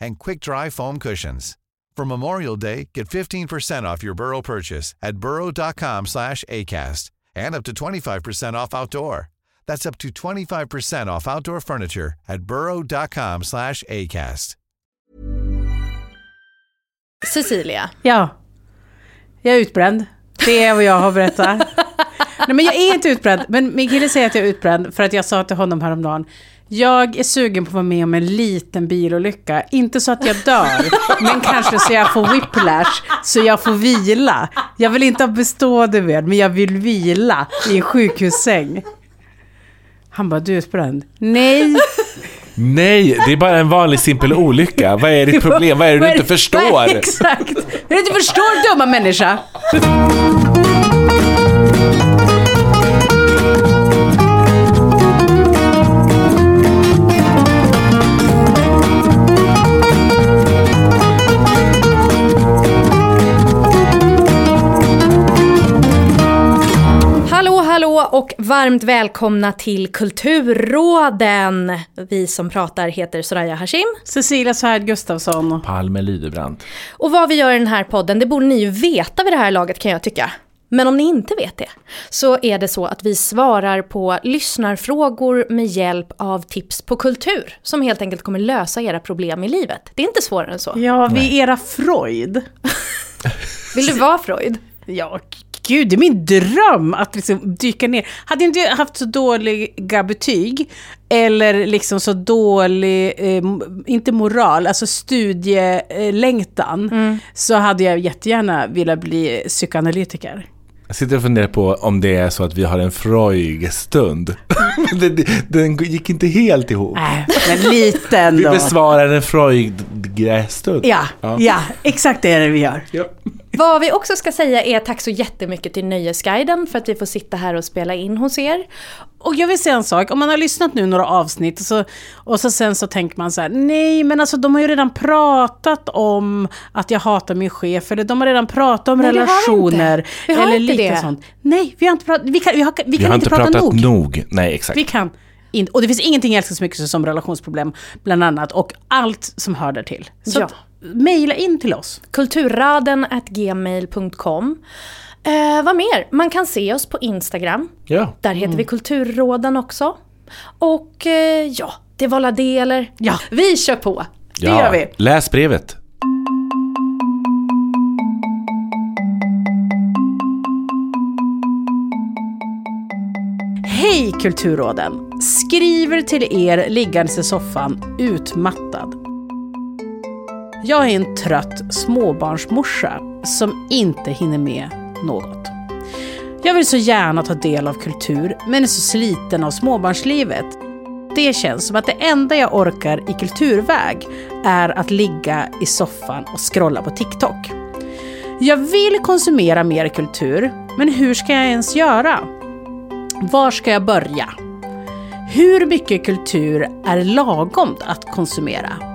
and quick-dry foam cushions. For Memorial Day, get 15% off your Burrow purchase at burrow.com/acast, and up to 25% off outdoor. That's up to 25% off outdoor furniture at burrow.com/acast. Cecilia. Ja. Jag är utbränd. Det är vad jag har berättat. Nej, men jag är inte utbränd. Men min kille säger att jag är utbränd för att jag sa till honom häromdagen. Jag är sugen på att vara med om en liten bilolycka. Inte så att jag dör, men kanske så jag får whiplash, så jag får vila. Jag vill inte ha bestående ved, men jag vill vila i en sjukhussäng. Han bara, du är utbränd. Nej. Nej, det är bara en vanlig simpel olycka. Vad är ditt problem? Vad är det du inte förstår? Exakt. Vad är det du inte förstår, dumma människa? Och varmt välkomna till Kulturråden. Vi som pratar heter Soraya Hashim. Cecilia Svärd Gustafsson. Palme Lydebrand. Och vad vi gör i den här podden, det borde ni ju veta vid det här laget kan jag tycka. Men om ni inte vet det, så är det så att vi svarar på lyssnarfrågor med hjälp av tips på kultur, som helt enkelt kommer lösa era problem i livet. Det är inte svårare än så. Ja, vi är era Freud. Vill du vara Freud? Ja, gud, det är min dröm att liksom dyka ner. Hade jag inte haft så dåliga betyg, eller liksom så dålig, eh, inte moral, alltså studielängtan, så hade jag jättegärna velat bli psykoanalytiker. Jag sitter och funderar på om det är så att vi har en Freud-stund. Det- Den gick inte helt ihop. Nej, men lite Vi ändå. besvarar en Freud-stund. Ja, ja, exakt det är det vi gör. Vad vi också ska säga är tack så jättemycket till Nöjesguiden för att vi får sitta här och spela in hos er. Och jag vill säga en sak, om man har lyssnat nu några avsnitt och så, och så sen så tänker man så här, nej men alltså de har ju redan pratat om att jag hatar min chef, eller de har redan pratat om Nej, vi har relationer, inte. Vi har eller inte lite det. sånt. Nej, vi har inte pratat, vi kan, vi har, vi Vi kan har inte prata pratat nog. nog. Nej, exakt. Vi kan inte, och det finns ingenting jag älskar så mycket som relationsproblem, bland annat, och allt som hör där till. Så Ja. Mejla in till oss. Kulturraden gmail.com. Eh, vad mer? Man kan se oss på Instagram. Ja. Där heter vi Kulturråden också. Och eh, ja, det var la det eller? Ja. Vi kör på! Det gör vi. Läs brevet. Hej Kulturråden! Skriver till er liggandes i soffan, utmattad. Jag är en trött småbarnsmorsa som inte hinner med något. Jag vill så gärna ta del av kultur, men är så sliten av småbarnslivet. Det känns som att det enda jag orkar i kulturväg är att ligga i soffan och scrolla på TikTok. Jag vill konsumera mer kultur, men hur ska jag ens göra? Var ska jag börja? Hur mycket kultur är lagom att konsumera?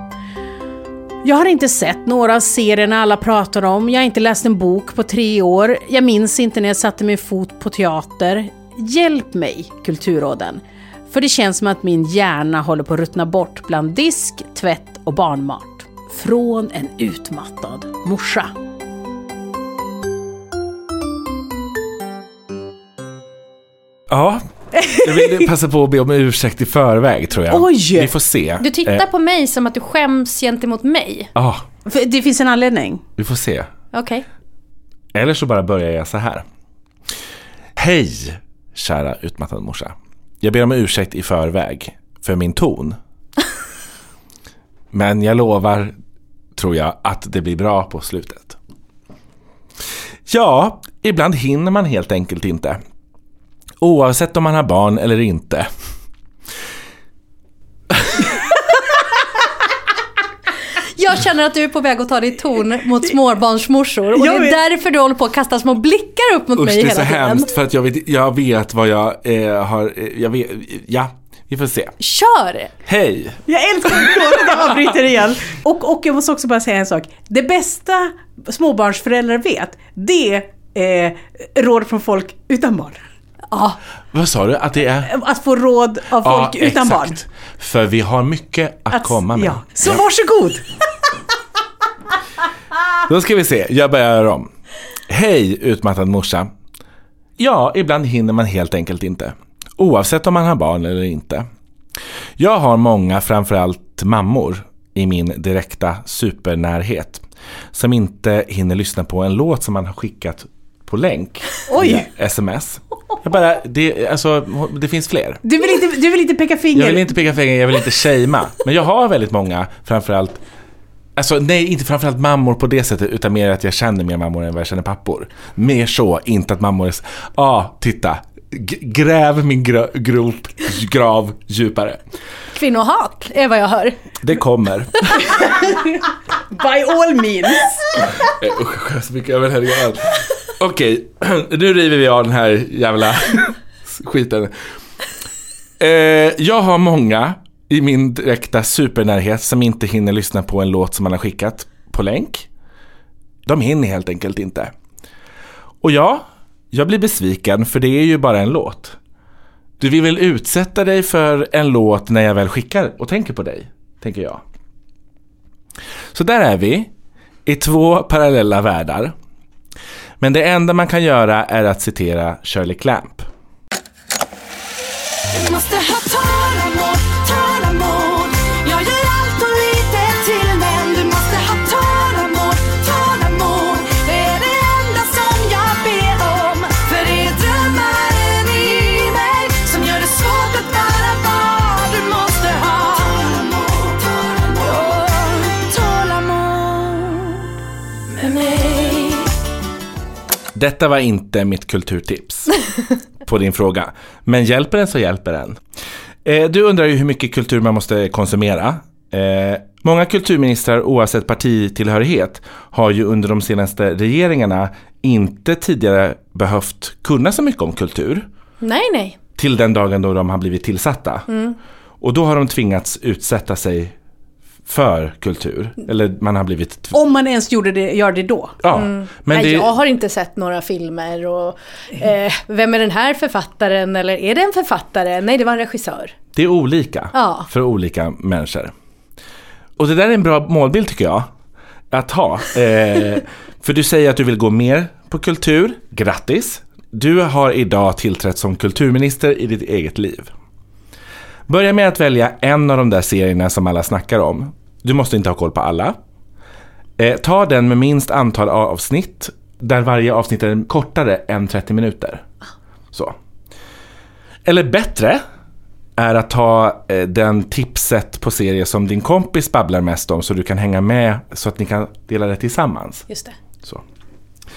Jag har inte sett några av serierna alla pratar om. Jag har inte läst en bok på tre år. Jag minns inte när jag satte min fot på teater. Hjälp mig, Kulturråden. För det känns som att min hjärna håller på att ruttna bort bland disk, tvätt och barnmat. Från en utmattad morsa. Ja, jag vill passa på att be om ursäkt i förväg tror jag. Oj! Vi får se. Du tittar Eh, på mig som att du skäms gentemot mig. Ja, För det finns en anledning. vi får se. Okej. Eller så bara börjar jag så här. Hej, kära utmattad morsa. Jag ber om ursäkt i förväg för min ton. Men jag lovar, tror jag, att det blir bra på slutet. Ja, ibland hinner man helt enkelt inte. Oavsett om man har barn eller inte. Jag känner att du är på väg att ta ditt ton mot småbarnsmorsor och det är därför du håller på att kasta små blickar upp mot Usch, mig det är hela så tiden. hemskt för att jag vet, jag vet vad jag eh, har, eh, jag vet, ja, vi får se. Kör! Hej! Jag älskar att jag avbryter igen. Och, och jag måste också bara säga en sak. Det bästa småbarnsföräldrar vet, det är eh, råd från folk utan barn. Ja, Vad sa du? Att det är? Att få råd av folk utan barn. För vi har mycket att, komma med. Ja. Så varsågod! Då ska vi se, jag börjar om. Hej utmattad morsa. Ja, ibland hinner man helt enkelt inte. Oavsett om man har barn eller inte. Jag har många, framförallt mammor, i min direkta supernärhet. Som inte hinner lyssna på en låt som man har skickat på länk. Oj. sms. Jag bara, det, alltså, det finns fler. Du vill inte, du vill inte peka finger? Jag vill inte peka finger, jag vill inte shamea. Men jag har väldigt många, framförallt Alltså nej, inte framförallt mammor på det sättet, utan mer att jag känner mer mammor än vad jag känner pappor. Mer så, inte att mammor är Ja, ah, titta. Gräv min gra- grop, grav djupare. kvinnohat är vad jag hör. Det kommer. By all means. Eh, Usch, jag skäms så mycket över det här. Okej, nu river vi av den här jävla skiten. Eh, jag har många i min direkta supernärhet som inte hinner lyssna på en låt som man har skickat på länk. De hinner helt enkelt inte. Och ja, jag blir besviken för det är ju bara en låt. Du vill väl utsätta dig för en låt när jag väl skickar och tänker på dig, tänker jag. Så där är vi, i två parallella världar. Men det enda man kan göra är att citera Shirley Clamp. Detta var inte mitt kulturtips på din fråga. Men hjälper den så hjälper den. Eh, du undrar ju hur mycket kultur man måste konsumera. Eh, många kulturministrar oavsett partitillhörighet har ju under de senaste regeringarna inte tidigare behövt kunna så mycket om kultur. Nej, nej. Till den dagen då de har blivit tillsatta. Och då har de tvingats utsätta sig för kultur. Eller man har blivit... Om man ens gjorde det, gör det då. Ja, men nej, det... Jag har inte sett några filmer och eh, vem är den här författaren eller är det en författare? Nej, det var en regissör. Det är olika Ja. för olika människor. Och det där är en bra målbild tycker jag. Att ha. Eh, för du säger att du vill gå mer på kultur. Grattis! Du har idag tillträtt som kulturminister i ditt eget liv. Börja med att välja en av de där serierna som alla snackar om. Du måste inte ha koll på alla. Eh, ta den med minst antal avsnitt där varje avsnitt är kortare än 30 minuter. Så. Eller bättre är att ta eh, den tipset på serie som din kompis babblar mest om så du kan hänga med så att ni kan dela det tillsammans. Just det. Så.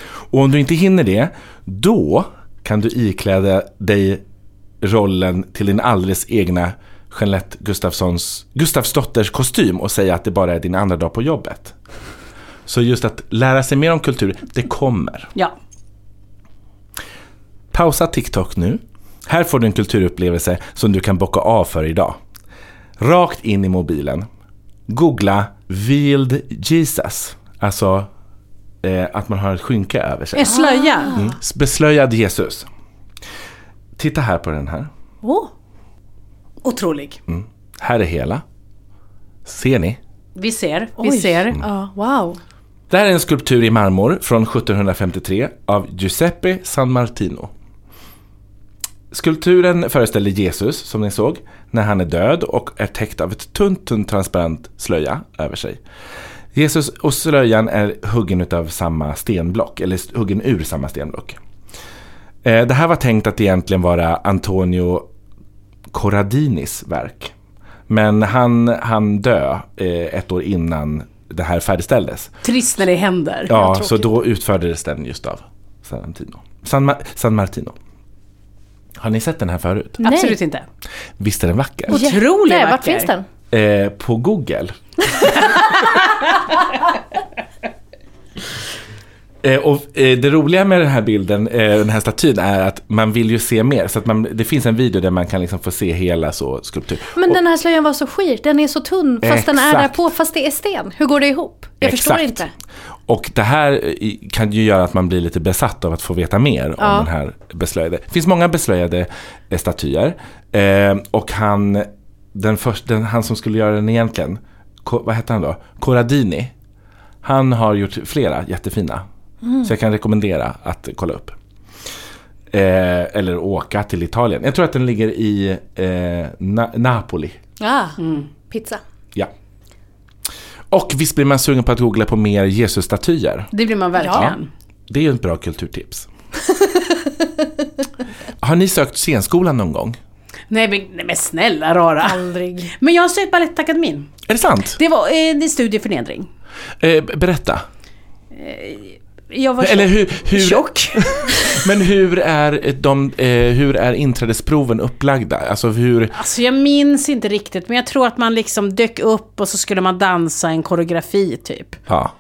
Och om du inte hinner det, då kan du ikläda dig rollen till din alldeles egna Jeanette Gustafssons, Gustafsdotters kostym och säga att det bara är din andra dag på jobbet. Så just att lära sig mer om kultur, det kommer. Ja. Pausa TikTok nu. Här får du en kulturupplevelse som du kan bocka av för idag. Rakt in i mobilen. Googla Veiled Jesus. Alltså eh, att man har ett skynke över sig. En slöja. Mm. Beslöjad Jesus. Titta här på den här. Åh. Otrolig. Här är hela. Ser ni? Vi ser, vi Oj. ser. Ja, wow. Det här är en skulptur i marmor från 1753 av Giuseppe San Martino. Skulpturen föreställer Jesus, som ni såg, när han är död och är täckt av ett tunt, tunt transparent slöja över sig. Jesus och slöjan är huggen av samma stenblock, eller huggen ur samma stenblock. Eh, Det här var tänkt att egentligen vara Antonio Corradinis verk. Men han han dö eh, ett år innan det här färdigställdes. Trist när det händer. Ja, så då utfördes den just av San Martino. San, Ma- San Martino. Har ni sett den här förut? Absolut inte. Visst är den vacker? Otroligt Vart vacker. finns den? Eh, på Google. Eh, och eh, det roliga med den här bilden, eh, den här statyn, är att man vill ju se mer. Så att man, det finns en video där man kan liksom få se hela så skulptur. Men Och- den här slöjan var så skir, den är så tunn fast den är där Exakt. på, fast det är sten. Hur går det ihop? Jag förstår Exakt. inte. Och det här kan ju göra att man blir lite besatt av att få veta mer Ja. om den här beslöjade. Det finns många beslöjade statyer. Och han, den först, den, han som skulle göra den egentligen, vad hette han då? Corradini. Han har gjort flera jättefina. Mm. Så jag kan rekommendera att kolla upp. Eh, eller åka till Italien. Jag tror att den ligger i eh, Na- Napoli. Ah, pizza. Ja. Och visst blir man sugen på att googla på mer Jesus-statyer? Det blir man verkligen. Det är ju ett bra kulturtips. Har ni sökt scenskolan någon gång? Nej, men, nej men snälla rara. Aldrig. Men jag har sökt Balettakademin. Är det sant? Det var eh, det är studieförnedring. Eh, berätta. Jag var Eller tjock. hur, hur, tjock. men hur är, de, eh, hur är inträdesproven upplagda? Alltså hur... Alltså jag minns inte riktigt, men jag tror att man liksom dök upp och så skulle man dansa en koreografi typ. Ja.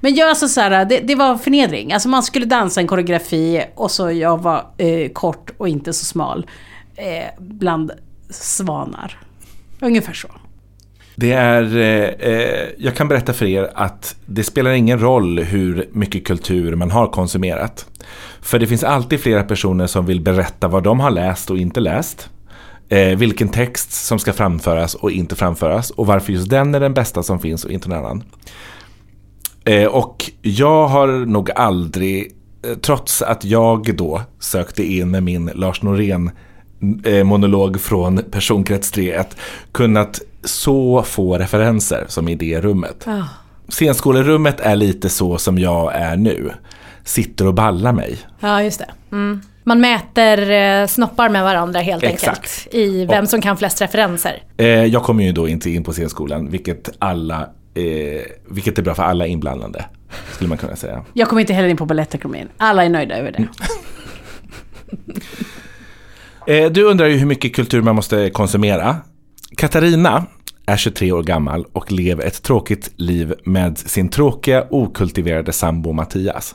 Men jag alltså så här, det, det var förnedring. Alltså man skulle dansa en koreografi och så jag var eh, kort och inte så smal. Eh, bland svanar. Ungefär så. Det är, eh, eh, jag kan berätta för er att det spelar ingen roll hur mycket kultur man har konsumerat. För det finns alltid flera personer som vill berätta vad de har läst och inte läst. Eh, vilken text som ska framföras och inte framföras. Och varför just den är den bästa som finns och inte någon annan. Eh, och jag har nog aldrig, eh, trots att jag då sökte in med min Lars Norén-monolog eh, från personkrets 3.1 kunnat så få referenser som i det rummet. Scenskolerummet är lite så som jag är nu. Sitter och ballar mig. Ja, just det. Mm. Man mäter eh, snoppar med varandra helt Exakt. enkelt. I vem som kan flest referenser. Eh, jag kommer ju då inte in på scenskolan, vilket, alla, eh, vilket är bra för alla inblandade. Skulle man kunna säga. Jag kom inte heller in på Balettakademin. Alla är nöjda över det. Eh, du undrar ju hur mycket kultur man måste konsumera. Katarina är 23 år gammal och lever ett tråkigt liv med sin tråkiga, okultiverade sambo Mattias.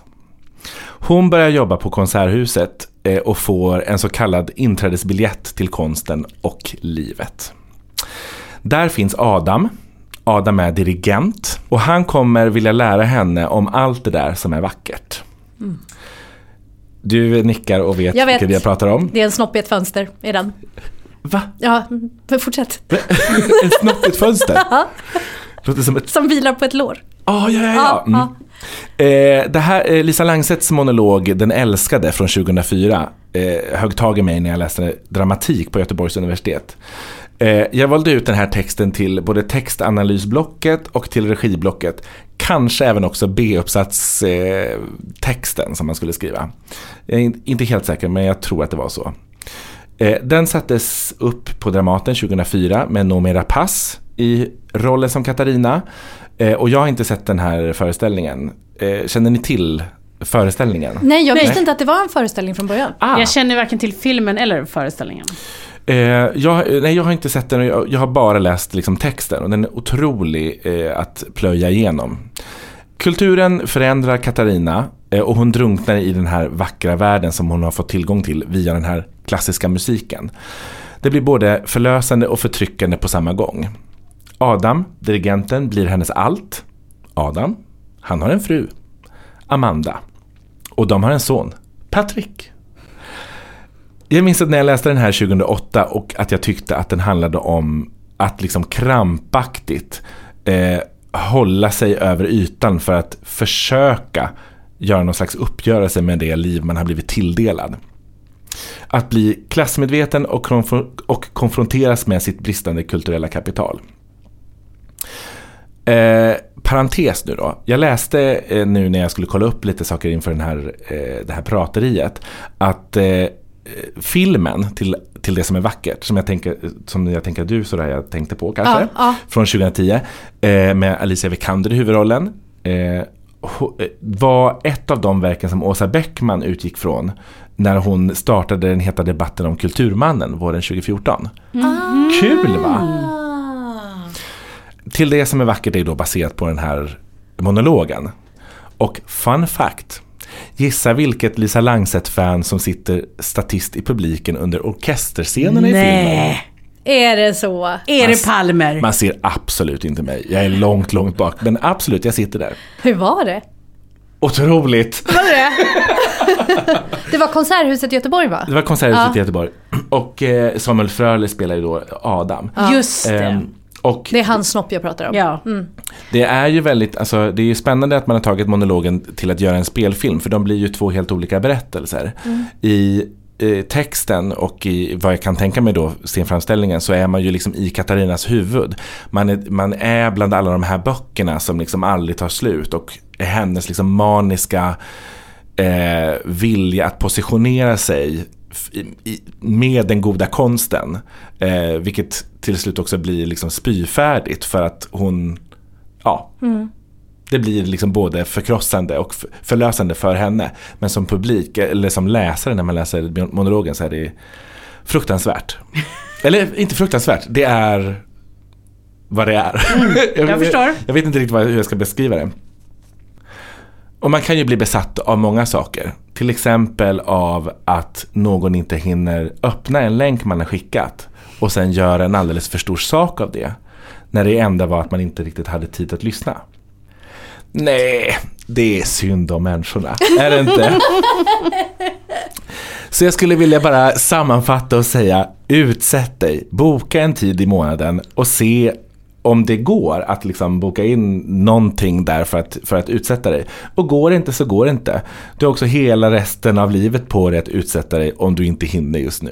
Hon börjar jobba på Konserthuset eh, och får en så kallad inträdesbiljett till konsten och livet. Där finns Adam. Adam är dirigent och han kommer vilja lära henne om allt det där som är vackert. Du nickar och vet, Jag vet. vilket jag pratar om. Det är en snopp i ett fönster i den. Va? Ja, men fortsätt. Ett fönster? Låter som ett... Som vilar på ett lår. Ah, ja, ja, ja. Mm. Eh, det här, eh, Lisa Langsets monolog Den älskade från 2004 eh, högg tag i mig när jag läste dramatik på Göteborgs universitet. Eh, jag valde ut den här texten till både textanalysblocket och till regiblocket. Kanske även också B-uppsatstexten eh, som man skulle skriva. Jag är in- inte helt säker men jag tror att det var så. Eh, Den sattes upp på Dramaten 2004 med Noomi Rapace i rollen som Katarina. Eh, Och jag har inte sett den här föreställningen. Eh, Känner ni till föreställningen? Nej, jag visste inte att det var en föreställning från början. Ah. Jag känner varken till filmen eller föreställningen. Eh, jag, nej, jag har inte sett den, och jag, jag har bara läst liksom, texten och den är otrolig eh, att plöja igenom. Kulturen förändrar Katarina eh, och hon drunknar i den här vackra världen som hon har fått tillgång till via den här klassiska musiken. Det blir både förlösande och förtryckande på samma gång. Adam, dirigenten, blir hennes allt. Adam, han har en fru, Amanda. Och de har en son, Patrick. Jag minns att när jag läste den här 2008 och att jag tyckte att den handlade om att liksom krampaktigt eh, hålla sig över ytan för att försöka göra någon slags uppgörelse med det liv man har blivit tilldelad. Att bli klassmedveten och, konfro- och konfronteras med sitt bristande kulturella kapital. Eh, parentes nu då. Jag läste eh, nu när jag skulle kolla upp lite saker inför den här, eh, det här prateriet. Att eh, filmen till, till det som är vackert, som jag tänker, som jag tänker du sådär jag tänkte på kanske. Ja, ja. Från 2010. Eh, med Alicia Vikander i huvudrollen. Eh, var ett av de verken som Åsa Bäckman utgick från när hon startade den heta debatten om Kulturmannen våren 2014. Kul va? Till det som är vackert är då baserat på den här monologen. Och fun fact. Gissa vilket Lisa Langset-fan som sitter statist i publiken under orkesterscenerna i filmen. Nej, Är det så? är det Palmer? Man ser absolut inte mig. Jag är långt, långt bak. Men absolut, jag sitter där. Hur var det? Otroligt! Var det Det var Konserthuset i Göteborg va? Det var Konserthuset Ja. i Göteborg. Och eh, Samuel Fröler spelar ju då Adam. Just det. Ehm, och Det är hans snopp jag pratar om. ja. Det är ju väldigt, alltså det är ju spännande att man har tagit monologen till att göra en spelfilm för de blir ju två helt olika berättelser. I eh, texten och i vad jag kan tänka mig då, scenframställningen, så är man ju liksom i Katarinas huvud. Man är, man är bland alla de här böckerna som liksom aldrig tar slut och hennes liksom maniska eh, vilja att positionera sig i, med den goda konsten. Eh, vilket till slut också blir liksom spyfärdigt för att hon, ja, mm det blir liksom både förkrossande och förlösande för henne. Men som publik, eller som läsare när man läser monologen så är det fruktansvärt. eller inte fruktansvärt, det är vad det är. jag förstår. Jag vet inte riktigt hur jag ska beskriva det. Och man kan ju bli besatt av många saker. Till exempel av att någon inte hinner öppna en länk man har skickat och sen gör en alldeles för stor sak av det. När det enda var att man inte riktigt hade tid att lyssna. Nej, det är synd om människorna. Är det inte? Så jag skulle vilja bara sammanfatta och säga utsätt dig, boka en tid i månaden och se om det går att liksom boka in någonting där för att, för att utsätta dig. Och går det inte så går det inte. Du har också hela resten av livet på dig att utsätta dig om du inte hinner just nu.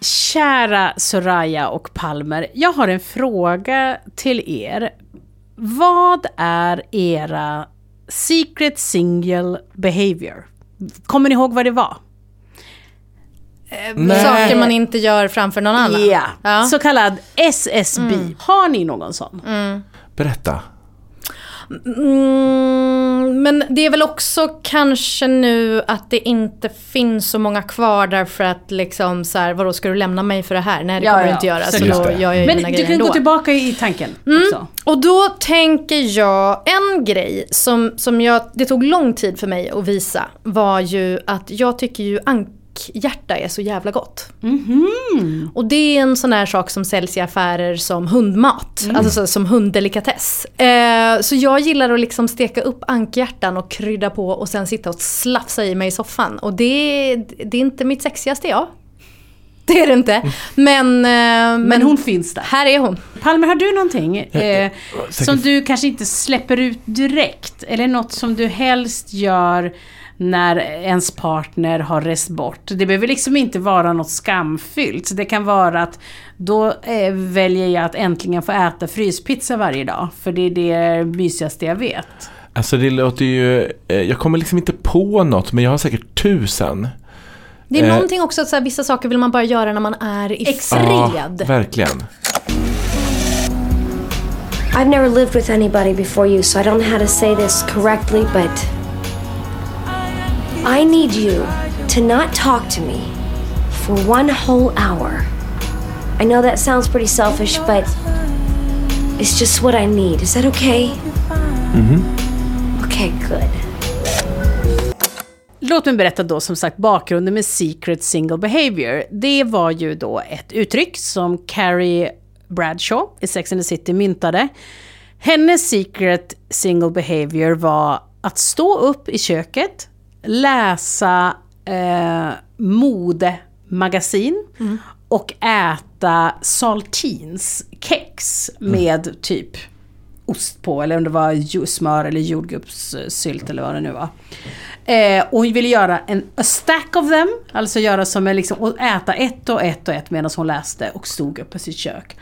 Kära Soraya och Palmer, jag har en fråga till er. Vad är era secret single behavior? Kommer ni ihåg vad det var? Saker man inte gör framför någon annan. Ja, Ja. så kallad SSB. Har ni någon sån? Berätta. Mm, men det är väl också kanske nu att det inte finns så många kvar därför att liksom så här, vadå ska du lämna mig för det här? Nej det Ja, kommer du ja, inte göra. Så då gör jag Men du kan ändå. gå tillbaka i tanken Mm. också. Och då tänker jag, en grej som, som jag, det tog lång tid för mig att visa var ju att jag tycker ju ankhjärta är så jävla gott. Och det är en sån här sak som säljs i affärer som hundmat, alltså så, som hunddelikatess. Eh, så jag gillar att liksom steka upp ankhjärtan och krydda på och sen sitta och slafsa i mig i soffan. Och det, det är inte mitt sexigaste jag. det är det inte. Men, eh, men, Men hon finns där. Här är hon. Palmer, har du någonting eh, som du kanske inte släpper ut direkt? Eller något som du helst gör när ens partner har rest bort? Det behöver liksom inte vara något skamfyllt. Så det kan vara att då eh, väljer jag att äntligen få äta fryspizza varje dag. För det är det mysigaste jag vet. Alltså det låter ju, eh, jag kommer liksom inte på något men jag har säkert tusen. Det är Eh. någonting också att så här, vissa saker vill man bara göra när man är i Ja, fred. verkligen. I've never lived with anybody before you, so I don't know how to say this correctly, but I need you to not talk to me for one whole hour. I know that sounds pretty selfish, but it's just what I need. Is that okay? Okay, good. Låt mig berätta då som sagt bakgrunden med Secret Single Behavior. Det var ju då ett uttryck som Carrie Bradshaw i Sex and the City myntade. Hennes Secret Single Behavior var att stå upp i köket, läsa eh, modemagasin och äta saltins kex med typ ost på, eller om det var smör eller jordgubbssylt eller vad det nu var. Eh, och hon ville göra en a stack of them, alltså göra som en liksom, och äta ett och ett och ett medan hon läste och stod upp i sitt kök.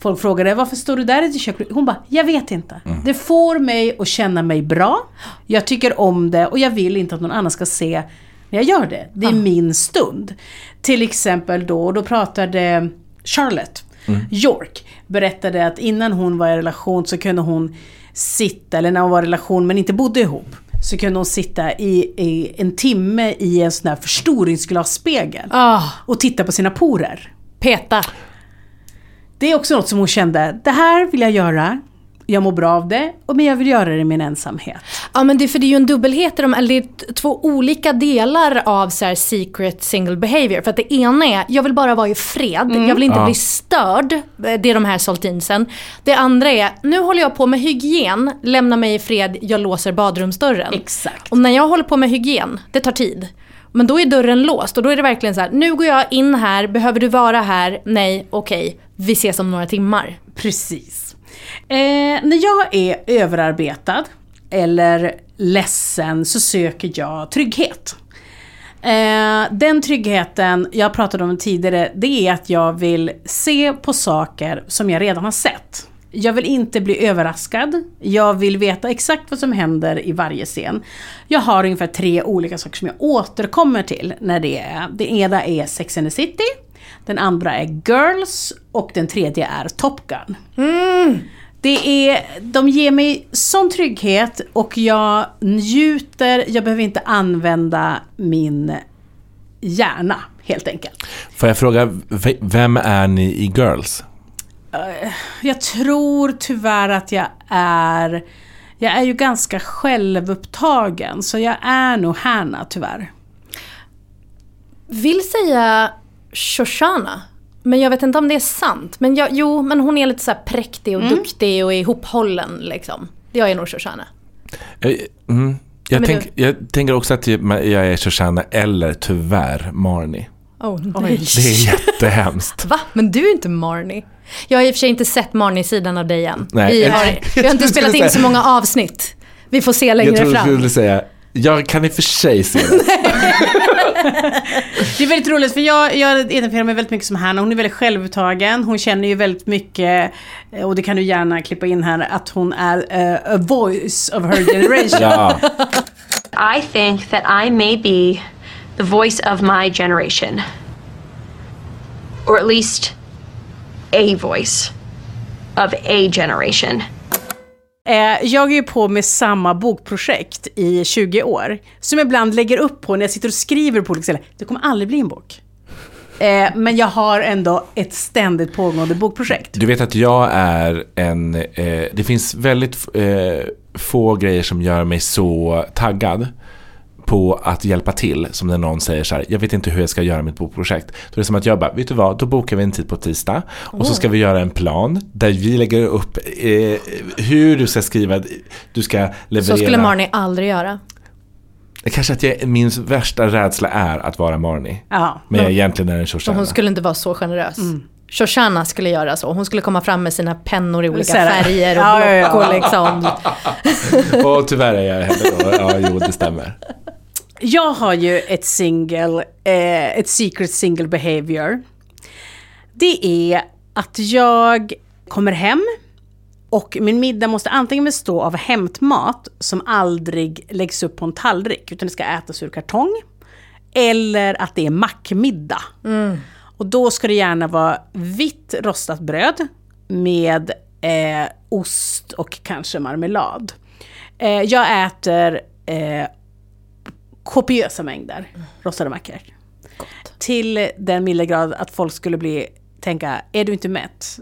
Folk frågade varför står du där i ditt kök? Hon bara, jag vet inte. Det får mig att känna mig bra. Jag tycker om det och jag vill inte att någon annan ska se när jag gör det. Det är min stund. Till exempel då, och då pratade Charlotte York berättade att innan hon var i relation så kunde hon sitta, eller när hon var i relation men inte bodde ihop, så kunde hon sitta i, i en timme i en sån här förstoringsglasspegel Ah, och titta på sina porer. peta. Det är också något som hon kände, det här vill jag göra, jag mår bra av det, och men jag vill göra det i min ensamhet. Ja men det, är för det är ju en dubbelhet i dem, eller två olika delar av så här secret single behavior. För att det ena är, jag vill bara vara i fred, jag vill inte Ja. bli störd. Eh, Det är de här saltinsen. Det andra är, nu håller jag på med hygien, lämna mig i fred, jag låser badrumsdörren. Exakt. Och när jag håller på med hygien, det tar tid. Men då är dörren låst och då är det verkligen så här, nu går jag in här, behöver du vara här? Nej, okej, vi ses om några timmar. Precis. Eh, när jag är överarbetad eller ledsen så söker jag trygghet. Eh, den tryggheten, jag pratade om tidigare, det är att jag vill se på saker som jag redan har sett. Jag vill inte bli överraskad. Jag vill veta exakt vad som händer i varje scen. Jag har ungefär tre olika saker som jag återkommer till när det är. Det ena är Sex and the City. Den andra är Girls och den tredje är Top Gun. Det är, de ger mig sån trygghet och jag njuter, jag behöver inte använda min hjärna helt enkelt. Får jag fråga, vem är ni i Girls? Jag tror tyvärr att jag är, jag är ju ganska självupptagen så jag är nog Hanna tyvärr. Vill säga Shoshana. Men jag vet inte om det är sant. Men jag, jo, men hon är lite så här präktig och duktig och ihophållen liksom. Jag är nog Shoshana. Jag, mm, jag, tänk, jag tänker också att jag jag är Shoshana eller tyvärr Marnie. Oh, nej. Det är jättehemskt. Va? Men du är inte Marnie. Jag har i och för sig inte sett Marnie-sidan av dig än. Nej. Vi har, vi har inte Jag spelat in så många avsnitt. Vi får se Jag längre trodde du fram. skulle säga, jag kan i och för sig se det. Det är väldigt roligt för jag, jag identifierar mig väldigt mycket som Hanna. Hon är väldigt självupptagen. Hon känner ju väldigt mycket, och det kan du gärna klippa in här, att hon är eh, a voice of her generation. Ja, I think that I may be the voice of my generation. Or at least a voice of a generation. Eh, jag är ju på med samma bokprojekt i 20 år. Som jag ibland lägger upp på när jag sitter och skriver på olika ställen. Det kommer aldrig bli en bok. Eh, men jag har ändå ett ständigt pågående bokprojekt. du vet att jag är en, eh, det finns väldigt eh, få grejer som gör mig så taggad på att hjälpa till som när någon säger så här, jag vet inte hur jag ska göra mitt bokprojekt. Då är det som att jag bara, vet du vad, då bokar vi en tid på tisdag och så ska vi göra en plan där vi lägger upp eh, hur du ska skriva, du ska leverera. Så skulle Marnie aldrig göra. Kanske att jag, min värsta rädsla är att vara Marnie. Ja. Men jag egentligen är en Shoshana. hon skulle inte vara så generös. Mm. Shoshana skulle göra så. Hon skulle komma fram med sina pennor i olika färger och block och liksom. Och tyvärr är jag henne då. Ja, jo, det stämmer. Jag har ju ett single, eh, ett secret single behavior. Det är att jag kommer hem och min middag måste antingen bestå av hämtmat som aldrig läggs upp på en tallrik utan det ska ätas ur kartong. Eller att det är mackmiddag. Och då ska det gärna vara vitt rostat bröd med eh, ost och kanske marmelad. Eh, jag äter eh, kopiösa mängder rostade mackor. Till den milda grad att folk skulle bli, tänka, är du inte mätt?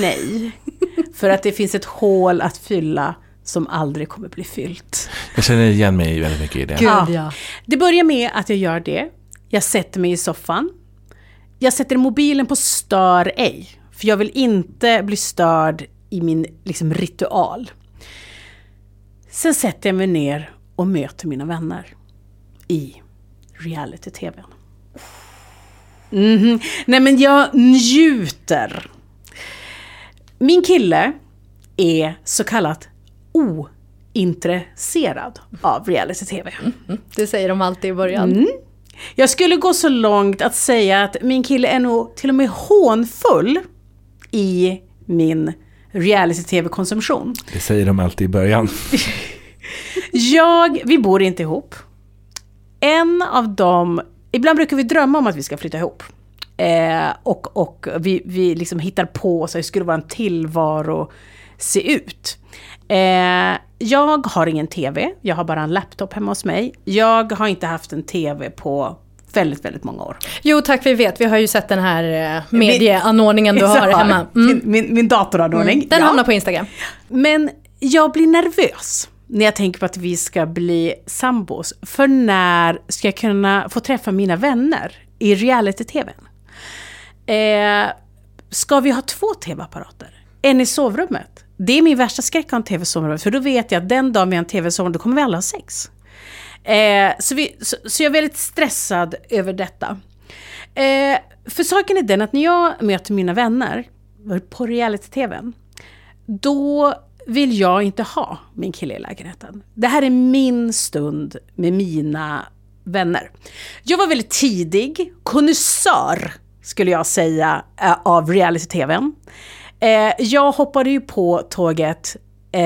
Nej. För att det finns ett hål att fylla som aldrig kommer bli fyllt. Jag känner igen mig väldigt mycket i det. Ja. Det börjar med att jag gör det. Jag sätter mig i soffan. Jag sätter mobilen på stör ej. För jag vill inte bli störd i min liksom, ritual. Sen sätter jag mig ner och möter mina vänner i reality-tv. Mhm. Nej men jag njuter. Min kille är så kallat ointresserad av reality-tv. Det säger de alltid i början. Mm. Jag skulle gå så långt att säga att min kille är nog till och med hånfull i min reality-tv-konsumtion. Det säger de alltid i början. Jag, vi bor inte ihop. En av dem, ibland brukar vi drömma om att vi ska flytta ihop. Eh, och och vi, vi liksom hittar på så hur skulle vår tillvaro se ut. Eh, jag har ingen TV, jag har bara en laptop hemma hos mig. Jag har inte haft en TV på väldigt, väldigt många år. Jo tack, vi vet. Vi har ju sett den här eh, medieanordningen du har hemma. Min, Mm. min, min datoranordning. Mm. Den ja. hamnar på Instagram. Men jag blir nervös när jag tänker på att vi ska bli sambos. För när ska jag kunna få träffa mina vänner i reality-tvn? Eh, ska vi ha två tv-apparater? En i sovrummet? Det är min värsta skräck att ha en tv i sovrummet, för då vet jag att den dagen vi har en tv i sovrummet, då kommer vi alla ha sex. Eh, så, vi, så, så jag är väldigt stressad över detta. Eh, för saken är den att när jag möter mina vänner på reality-tvn, då vill jag inte ha min kille i lägenheten. Det här är min stund med mina vänner. Jag var väldigt tidig, konnässör skulle jag säga, eh, av reality-tvn. Eh, jag hoppade ju på tåget eh,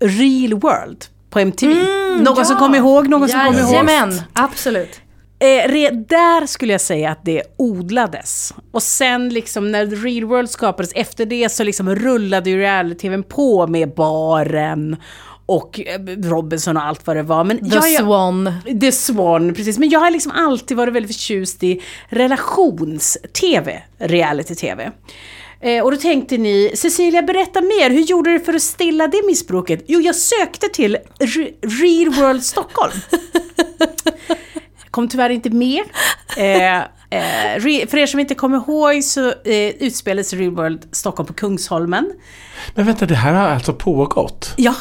Real World på MTV. någon som kommer ihåg? Någon som kommer ihåg? Jajamän, absolut. Eh, där skulle jag säga att det odlades. Och sen liksom när The Real World skapades, efter det så liksom rullade ju reality-tvn på med baren och eh, Robinson och allt vad det var. Men The jag, Swan. The Swan, precis. Men jag har liksom alltid varit väldigt förtjust i relations-tv, reality-tv. Eh, och då tänkte ni, Cecilia berätta mer, hur gjorde du för att stilla det missbruket? Jo, jag sökte till Re- Real World Stockholm. Kom tyvärr inte med. Eh, eh, för er som inte kommer ihåg så eh, utspelades Real World Stockholm på Kungsholmen. Men vänta, det här har alltså pågått? Ja,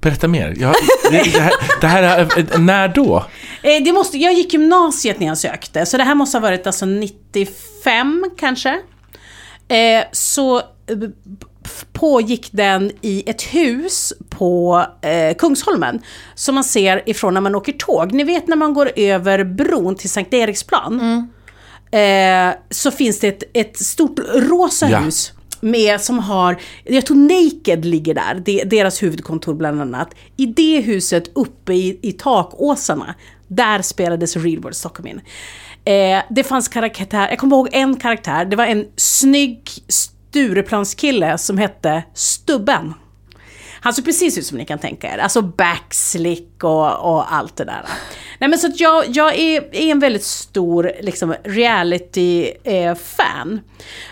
Berätta mer. Jag, det, det, här, det här är, när då? Eh, det måste, jag gick gymnasiet när jag sökte, så det här måste ha varit alltså 95 kanske. Eh, så eh, pågick den i ett hus på eh, Kungsholmen. Som man ser ifrån när man åker tåg. Ni vet när man går över bron till Sankt Eriksplan. Eh, så finns det ett, ett stort rosa Ja. hus. Med, som har, jag tror Naked ligger där, det, deras huvudkontor bland annat. I det huset uppe i, i takåsarna, där spelades Real World Stockholm in. Eh, det fanns karaktär, jag kommer ihåg en karaktär, det var en snygg Stureplanskille som hette Stubben. Han såg precis ut som ni kan tänka er. Alltså backslick och, och allt det där. Nej men så att jag, jag är, är en väldigt stor liksom, reality-fan.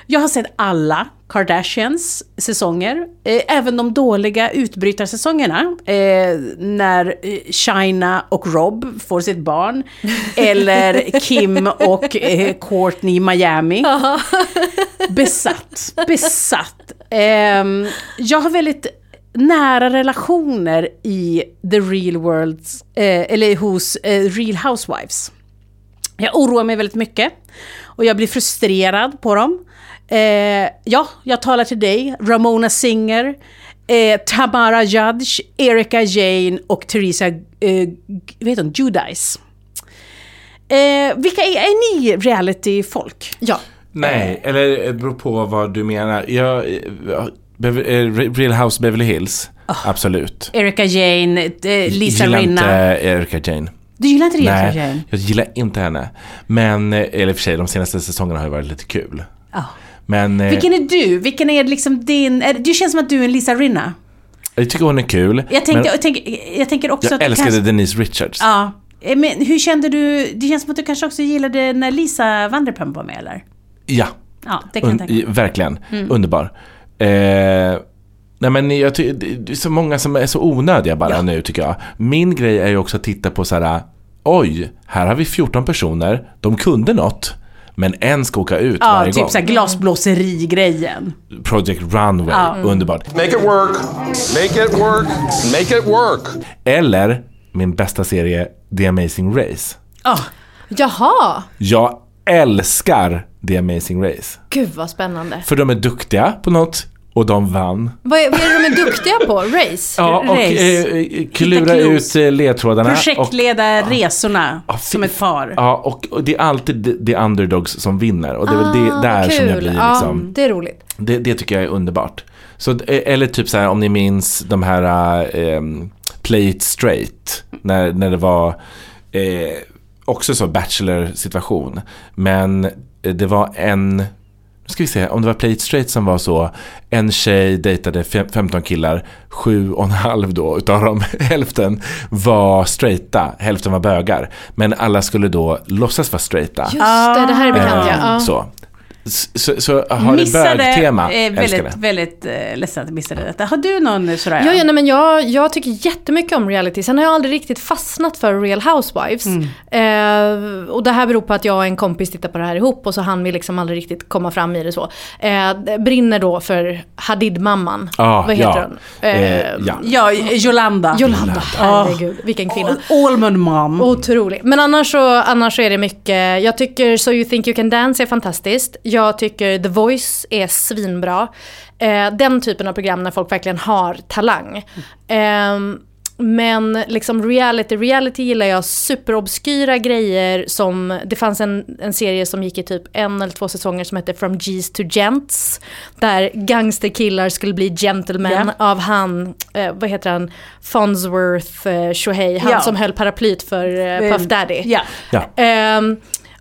jag har sett alla Kardashians säsonger. Eh, även de dåliga utbrytarsäsongerna. Eh, när eh, China och Rob får sitt barn. Eller Kim och eh, Courtney i Miami. Besatt. Besatt. Ehm, jag har väldigt nära relationer i the real worlds, eh, eller hos eh, real housewives. Jag oroar mig väldigt mycket och jag blir frustrerad på dem. Eh, ja, jag talar till dig, Ramona Singer, eh, Tamara Judge, Erika Jane och Theresa eh, vet hon, Judice. Eh, vilka är, är ni reality-folk? Ja. Nej, eller det beror på vad du menar. Jag, Real House Beverly Hills, absolut. Erika Jane, eh, Lisa gillar Rinna. inte Erika Jane. Du gillar inte Erika Jane? jag gillar inte henne. Men, eh, eller i och för sig, de senaste säsongerna har ju varit lite kul. Ja. Men eh, Vilken är du? Vilken är liksom din... Du känns som att du är en Lisa Rinna. jag tycker hon är kul. Jag tänker, jag tänker, jag tänker också jag att du älskade kanske, Denise Richards. Ja. Eh, Men hur kände du... Det känns som att du kanske också gillade när Lisa Vanderpump var med, eller? Ja, Ja, det kan jag tänka verkligen. Mm. Underbar. Eh, nej men jag ty- det är så många som är så onödiga bara nu tycker jag. Min grej är ju också att titta på så här. Oj, här har vi 14 personer. De kunde något. Men en ska åka ut Ja, varje typ gång. såhär glasblåseri-grejen. Project Runway, Ja. Mm. underbart. Make it work. Make it work. Make it work. Eller min bästa serie, The Amazing Race. Ja. Jaha, Jag älskar The Amazing Race. gud vad spännande. För de är duktiga på något och de vann. Vad är, vad är det de är duktiga på? Race? Ja, och Race. eh, eh, klura ut eh, ledtrådarna. Och, Projektleda resorna Ja, som ett par. ja, och, och det är alltid the, underdogs som vinner. Och det är väl det Ah, där vad som jag kul. blir Ja, liksom... det är roligt. Det, det tycker jag är underbart. Så, eh, eller typ så här om ni minns de här eh, Play It Straight. När, när det var eh, också så Bachelor-situation. Men det var en, nu ska vi se, om det var Play It Straight som var så. En tjej dejtade fem- 15 killar, sju och en halv då utav dem, hälften var straighta, hälften var bögar. Men alla skulle då låtsas vara straighta. Just det, det här är bekant ja. Eh, ja. Så. Så, så har det bögtema, eh, väldigt, väldigt eh, ledsen att jag missade detta. Har du någon sådär? Ja, ja nej, men jag, jag tycker jättemycket om reality. Sen har jag aldrig riktigt fastnat för Real Housewives. Mm. Eh, och det här beror på att jag och en kompis tittar på det här ihop och så hann vi liksom aldrig riktigt komma fram i det så. Eh, brinner då för Hadid-mamman. Ah, Vad heter ja. hon? Eh, Eh, ja. Ja, Jolanda. Jolanda, herregud. Vilken kvinna. Almond mom. Otrolig. Men annars så, annars så är det mycket, jag tycker So You Think You Can Dance är fantastiskt. Jag tycker The Voice är svinbra. Eh, den typen av program när folk verkligen har talang. Ehm, men liksom reality, reality gillar jag superobskyra grejer som, det fanns en, en serie som gick i typ en eller två säsonger som hette From G's to Gents. Där gangsterkillar skulle bli gentlemen Ja. av han, eh, vad heter han, Fonsworth eh, Shohei, han Ja. som höll paraplyt för eh, Eh, Puff Daddy. Ja.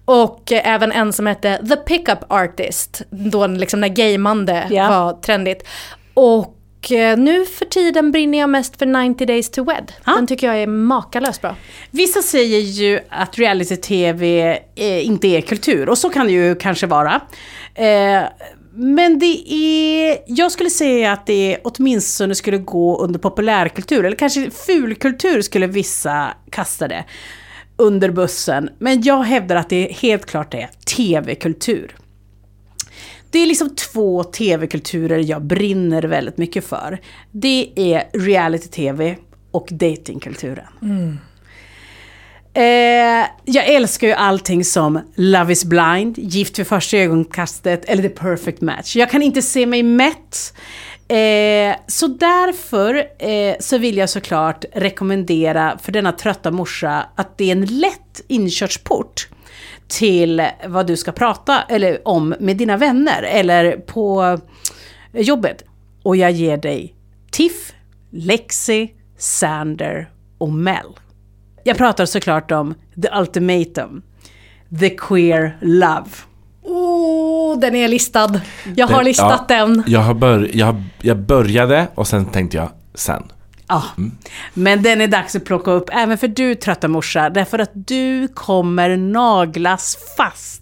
Och eh, även en som hette The Pickup Artist, då liksom när gaymande Ja. var trendigt. Och eh, nu för tiden brinner jag mest för 90 Days to Wed. Den tycker jag är makalöst bra. Vissa säger ju att reality-tv eh, inte är kultur, och så kan det ju kanske vara. Men det är, jag skulle säga att det åtminstone skulle gå under populärkultur, eller kanske fulkultur skulle vissa kasta det under bussen. Men jag hävdar att det helt klart är tv-kultur. Det är liksom två tv-kulturer jag brinner väldigt mycket för. Det är reality-tv och datingkulturen. Eh, jag älskar ju allting som Love is blind, Gift vid första ögonkastet eller The perfect match. Jag kan inte se mig mätt. Eh, så därför eh, så vill jag såklart rekommendera för denna trötta morsa att det är en lätt inkörsport till vad du ska prata eller om med dina vänner eller på eh, jobbet. Och jag ger dig Tiff, Lexi, Sander och Mel. Jag pratar såklart om The Ultimatum. The Queer Love. Oh, den är listad. Jag har Den- listat ja, den. Jag, har bör, jag, jag började och sen tänkte jag sen. Ja, men den är dags att plocka upp även för du trötta morsa, därför att du kommer naglas fast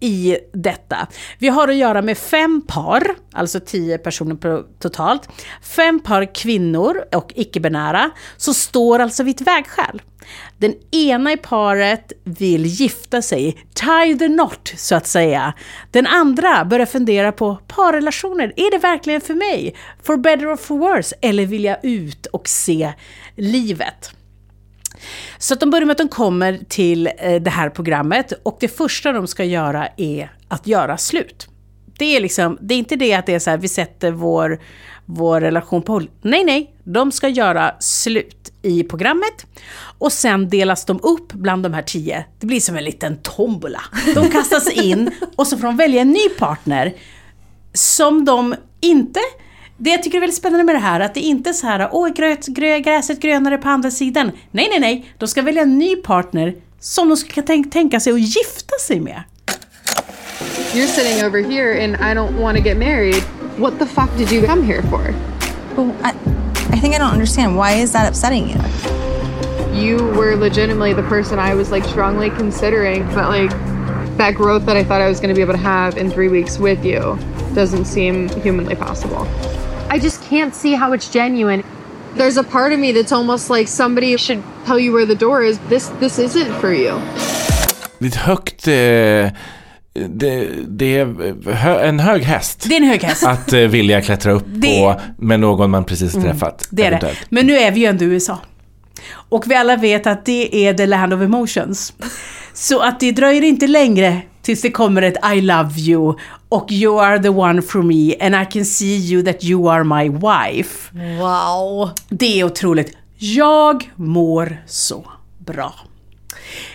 i detta. Vi har att göra med fem par, alltså tio personer totalt. Fem par kvinnor och icke-binära som står alltså vid ett vägskäl. Den ena i paret vill gifta sig, tie the knot så att säga. Den andra börjar fundera på parrelationer, är det verkligen för mig? For better or for worse? Eller vill jag ut och se livet? Så att de börjar med att de kommer till eh, det här programmet och det första de ska göra är att göra slut. Det är, liksom, det är inte det att det är så här, vi sätter vår, vår relation på håll. Nej, nej, de ska göra slut i programmet och sen delas de upp bland de här tio. Det blir som en liten tombola. De kastas in och så får de välja en ny partner som de inte... Det jag tycker är väldigt spännande med det här, att det inte är så här, åh, gröt, grö, gräset grönare på andra sidan. Nej, nej, nej. De ska välja en ny partner som de ska tänk, tänka sig att gifta sig med. You're sitting over here and I don't want to get married. What the fuck did you come here for? I, I think I don't understand. Why is that upsetting you? You were legitimately the person I was like strongly considering, but like that growth that I thought I was going to be able to have in three weeks with you doesn't seem humanly possible. I just can't see how it's genuine. There's a part of me that's almost like somebody should tell you where the door is. This this isn't for you. Det är ett högt... Eh, det, det är hö, en hög häst. Det är en hög häst. Att eh, vilja klättra upp Det- på med någon man precis Mm, träffat. Det är det. Men nu är vi ju ändå i USA. Och vi alla vet att det är the land of emotions. Så att det dröjer inte längre tills det kommer ett I love you och you are the one for me and I can see you that you are my wife. Wow. Det är otroligt. Jag mår så bra.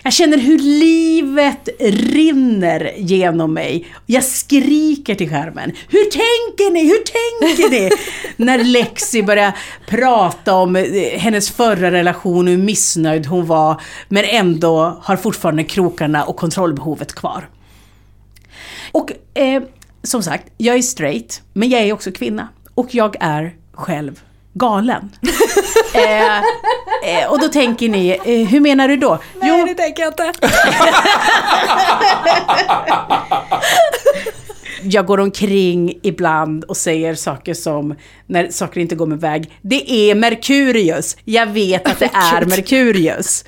Jag känner hur livet rinner genom mig. Jag skriker till skärmen. Hur tänker ni? Hur tänker ni? När Lexi börjar prata om eh, hennes förra relation och hur missnöjd hon var. Men ändå har fortfarande krokarna och kontrollbehovet kvar. Och eh, som sagt, jag är straight, men jag är också kvinna. Och jag är själv galen. eh, eh, och då tänker ni, eh, hur menar du då? Nej, det tänker jag inte. jag går omkring ibland och säger saker som, när saker inte går med väg, det är Merkurius. Jag vet att det är Merkurius.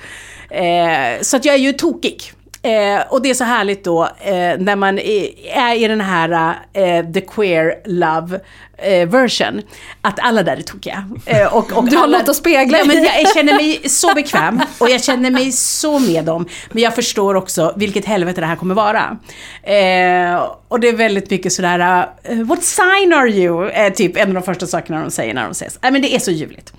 Eh, så att jag är ju tokig. Eh, och det är så härligt då eh, när man är, i den här eh, the queer love eh, version, att alla där är tokiga. Eh, och, och Du har alla, något att spegla ja, men jag känner mig så bekväm och jag känner mig så med dem. Men jag förstår också vilket helvete det här kommer vara. Eh, och det är väldigt mycket sådär, uh, what sign are you? Typ en av de första sakerna de säger när de ses. Eh, men det är så ljuvligt.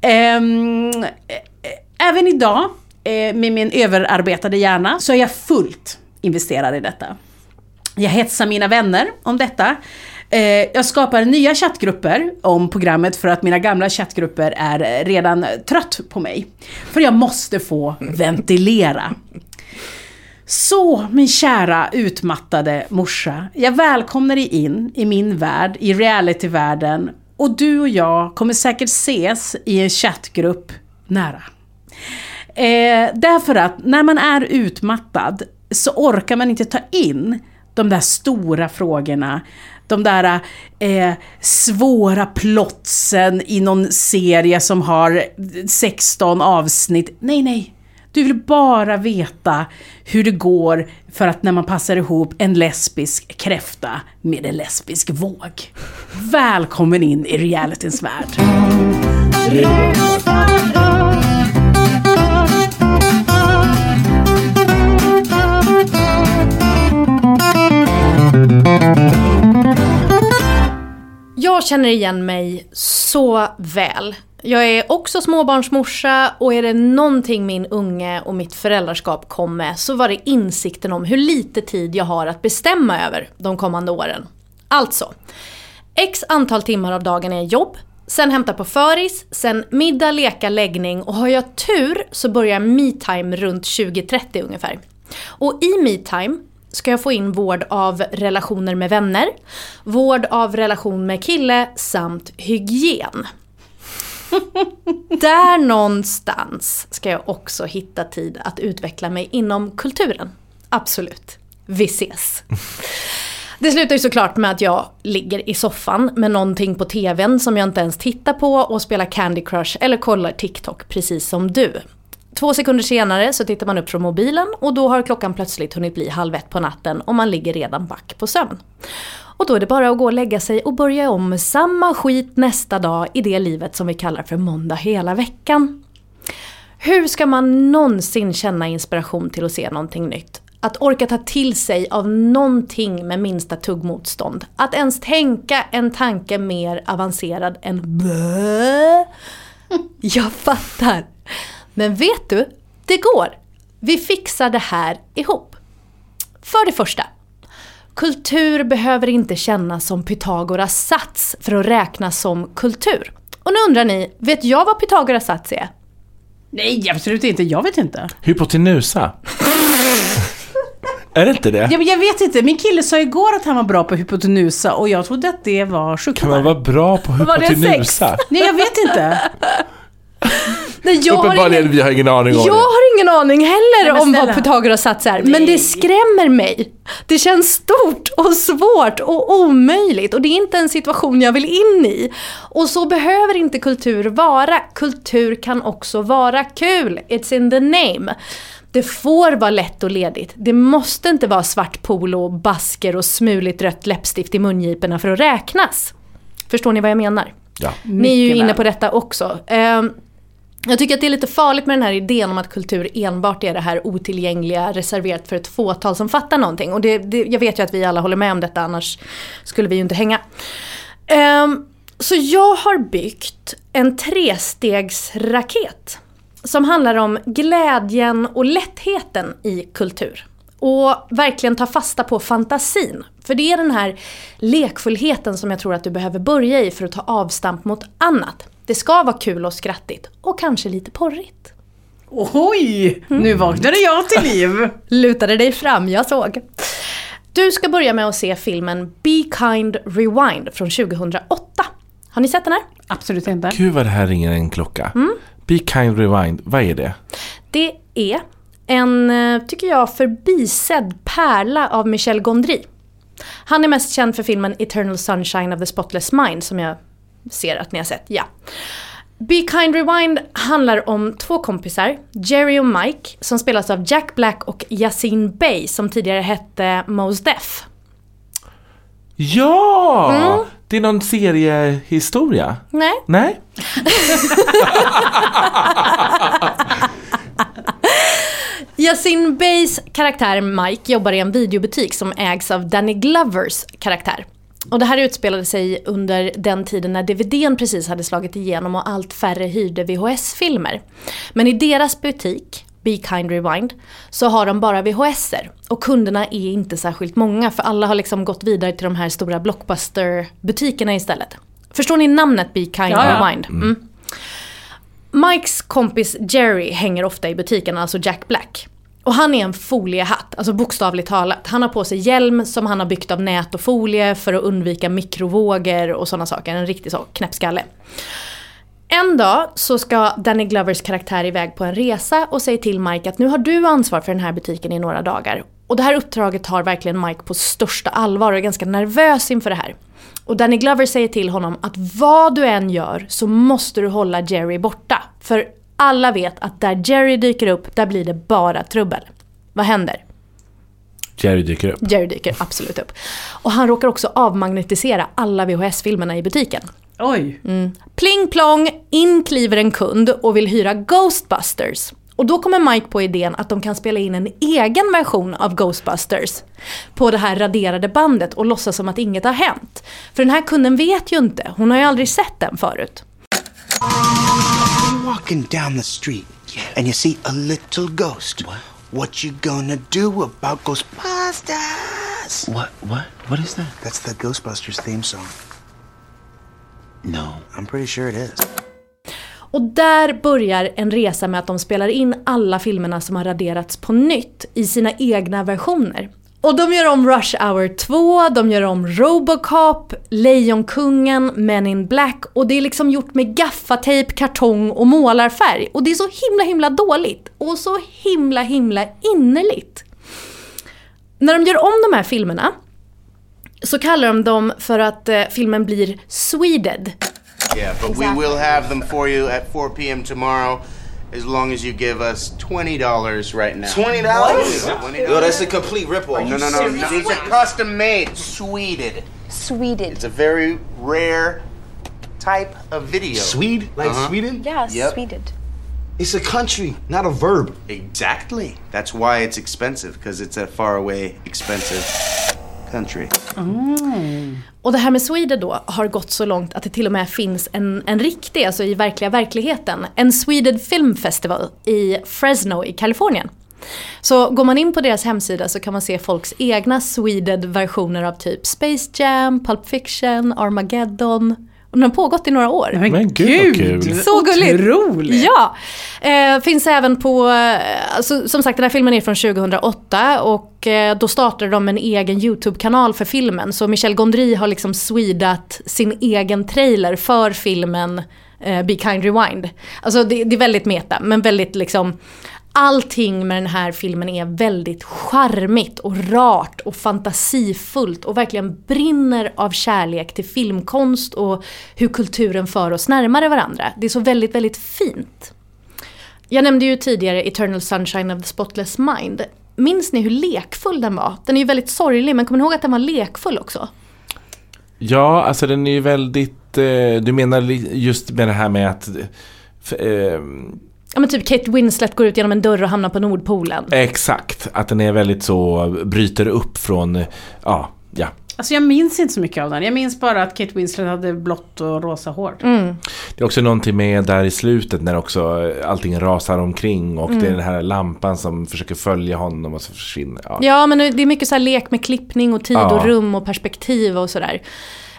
Ehm, eh, även idag, eh, med min överarbetade hjärna, så är jag fullt investerad i detta. Jag hetsar mina vänner om detta. Eh, jag skapar nya chattgrupper om programmet för att mina gamla chattgrupper är redan trött på mig. För jag måste få ventilera. Så min kära utmattade morsa, jag välkomnar dig in i min värld, i realityvärlden och du och jag kommer säkert ses i en chattgrupp nära. Eh, därför att när man är utmattad så orkar man inte ta in de där stora frågorna. De där eh, svåra plotsen i någon serie som har 16 avsnitt. Nej, nej. Du vill bara veta hur det går för att när man passar ihop en lesbisk kräfta med en lesbisk våg. Välkommen in i realityns värld. Jag känner igen mig så väl. Jag är också småbarnsmorsa och är det någonting min unge och mitt föräldraskap kom med så var det insikten om hur lite tid jag har att bestämma över de kommande åren. Alltså, x antal timmar av dagen är jobb, sen hämta på föris, sen middag, leka, läggning och har jag tur så börjar me-time runt 20.30 ungefär. Och i me-time ska jag få in vård av relationer med vänner, vård av relation med kille samt hygien. Där någonstans ska jag också hitta tid att utveckla mig inom kulturen. Absolut. Vi ses. Det slutar ju såklart med att jag ligger i soffan med någonting på tvn som jag inte ens tittar på och spelar Candy Crush eller kollar TikTok precis som du. Två sekunder senare så tittar man upp från mobilen och då har klockan plötsligt hunnit bli halv ett på natten och man ligger redan back på sömn. Och då är det bara att gå och lägga sig och börja om med samma skit nästa dag i det livet som vi kallar för måndag hela veckan. Hur ska man någonsin känna inspiration till att se någonting nytt? Att orka ta till sig av någonting med minsta tuggmotstånd. Att ens tänka en tanke mer avancerad än bö. Jag fattar. Men vet du? Det går. Vi fixar det här ihop. För det första. Kultur behöver inte kännas som Pythagoras sats för att räknas som kultur. Och nu undrar ni, vet jag vad Pythagoras sats är? Nej, absolut inte. Jag vet inte. Hypotenusa. är det inte det? Ja, men jag vet inte. Min kille sa igår att han var bra på hypotenusa och jag trodde att det var Kan sjukdomar. man vara bra på Var det sex? hypotenusa? Nej, jag vet inte. Nej, jag har Uppenbarligen, ingen- vi har ingen aning om Jag det. har ingen aning heller Nej, om vad Pythagoras sats är. Men det skrämmer mig. Det känns stort och svårt och omöjligt. Och det är inte en situation jag vill in i. Och så behöver inte kultur vara. Kultur kan också vara kul. It's in the name. Det får vara lätt och ledigt. Det måste inte vara svart polo, basker och smuligt rött läppstift i mungiporna för att räknas. Förstår ni vad jag menar? Ja. Ni är ju inne på detta också. Ehm, jag tycker att det är lite farligt med den här idén om att kultur enbart är det här otillgängliga, reserverat för ett fåtal som fattar någonting. Och det, det, jag vet ju att vi alla håller med om detta, annars skulle vi ju inte hänga. Um, så jag har byggt en trestegsraket. Som handlar om glädjen och lättheten i kultur. Och verkligen ta fasta på fantasin. För det är den här lekfullheten som jag tror att du behöver börja i för att ta avstamp mot annat. Det ska vara kul och skrattigt. Och kanske lite porrigt. Oj! Nu vaknade jag till liv. Lutade dig fram, jag såg. Du ska börja med att se filmen Be Kind Rewind från 2008. Har ni sett den här? Absolut inte. Gud vad det här ringer en klocka. Be kind rewind, vad är det? Det är en, eh, tycker jag, förbisedd pärla av Michel Gondry. Han är mest känd för filmen Eternal Sunshine of the Spotless Mind som jag ser att ni har sett. Ja. Be Kind Rewind handlar om två kompisar, Jerry och Mike, som spelas av Jack Black och Yasin Bey som tidigare hette Mos Def. Ja! Mm. Det är någon seriehistoria. Nej? Nej? Yasin Beys karaktär Mike jobbar i en videobutik som ägs av Danny Glovers karaktär. Och det här utspelade sig under den tiden när DVDn precis hade slagit igenom och allt färre hyrde VHS-filmer. Men i deras butik, Be Kind Rewind, så har de bara VHSer. Och kunderna är inte särskilt många för alla har liksom gått vidare till de här stora blockbuster-butikerna istället. Förstår ni namnet Be Kind Ja. Rewind? Mm. Mikes kompis Jerry hänger ofta i butiken, alltså Jack Black. Och han är en foliehatt, alltså bokstavligt talat. Han har på sig hjälm som han har byggt av nät och folie för att undvika mikrovågor och sådana saker. En riktig så knäppskalle. En dag så ska Danny Glovers karaktär iväg på en resa och säger till Mike att nu har du ansvar för den här butiken i några dagar. Och det här uppdraget tar verkligen Mike på största allvar och är ganska nervös inför det här. Och Danny Glover säger till honom att vad du än gör så måste du hålla Jerry borta. För alla vet att där Jerry dyker upp, där blir det bara trubbel. Vad händer? Jerry dyker upp. Jerry dyker absolut upp. Och han råkar också avmagnetisera alla VHS-filmerna i butiken. Oj. Mm. Pling plong, in kliver en kund och vill hyra Ghostbusters. Och då kommer Mike på idén att de kan spela in en egen version av Ghostbusters på det här raderade bandet och låtsas som att inget har hänt. För den här kunden vet ju inte, hon har ju aldrig sett den förut. Walking down the street and you see a little ghost. What? What you gonna do about Ghostbusters? What? What? What is that? That's the Ghostbusters theme song. No, I'm pretty sure it is. Och där börjar en resa med att de spelar in alla filmerna som har raderats på nytt i sina egna versioner. Och de gör om Rush Hour 2, de gör om Robocop, Lejonkungen, Men in Black och det är liksom gjort med gaffatejp, kartong och målarfärg. Och det är så himla himla dåligt och så himla himla innerligt. När de gör om de här filmerna så kallar de dem för att eh, filmen blir sweded. Yeah, but we will have them for you at 4 p.m. tomorrow. As long as you give us twenty dollars right now. $20? Yo, that's a complete ripoff. No, no, no, no. These are custom made, sweded. Sweded. It's a very rare type of video. Swede? Like uh-huh. Sweden? Yes, Yep. sweded. It's a country, not a verb. Exactly. That's why it's expensive, because it's a far away, expensive Mm. Och det här med Sweden då har gått så långt att det till och med finns en, en riktig, alltså i verkliga verkligheten, en Sweden Film Festival i Fresno i Kalifornien. Så går man in på deras hemsida så kan man se folks egna Sweden-versioner av typ Space Jam, Pulp Fiction, Armageddon. Och den har pågått i några år. Men, Men gud, vad kul. Så gulligt! Otroligt. Ja! Eh, finns även på, eh, alltså, som sagt den här filmen är från 2008 och eh, då startade de en egen YouTube-kanal för filmen. Så Michel Gondry har liksom swedat sin egen trailer för filmen eh, Be Kind Rewind. Alltså det, det är väldigt meta, men väldigt liksom Allting med den här filmen är väldigt charmigt och rart och fantasifullt och verkligen brinner av kärlek till filmkonst och hur kulturen för oss närmare varandra. Det är så väldigt, väldigt fint. Jag nämnde ju tidigare Eternal Sunshine of the Spotless Mind. Minns ni hur lekfull den var? Den är ju väldigt sorglig, men kommer ni ihåg att den var lekfull också? Ja, alltså den är ju väldigt... Eh, du menar just med det här med att... Eh, Ja men typ Kate Winslet går ut genom en dörr och hamnar på Nordpolen. exakt, att den är väldigt så... Bryter upp från... Ja, ja. Alltså jag minns inte så mycket av den. Jag minns bara att Kate Winslet hade blått och rosa hår. Mm. Det är också någonting med där i slutet när också allting rasar omkring och det är den här lampan som försöker följa honom och så försvinner. Ja. Ja men det är mycket så här lek med klippning och tid Ja. och rum och perspektiv och sådär.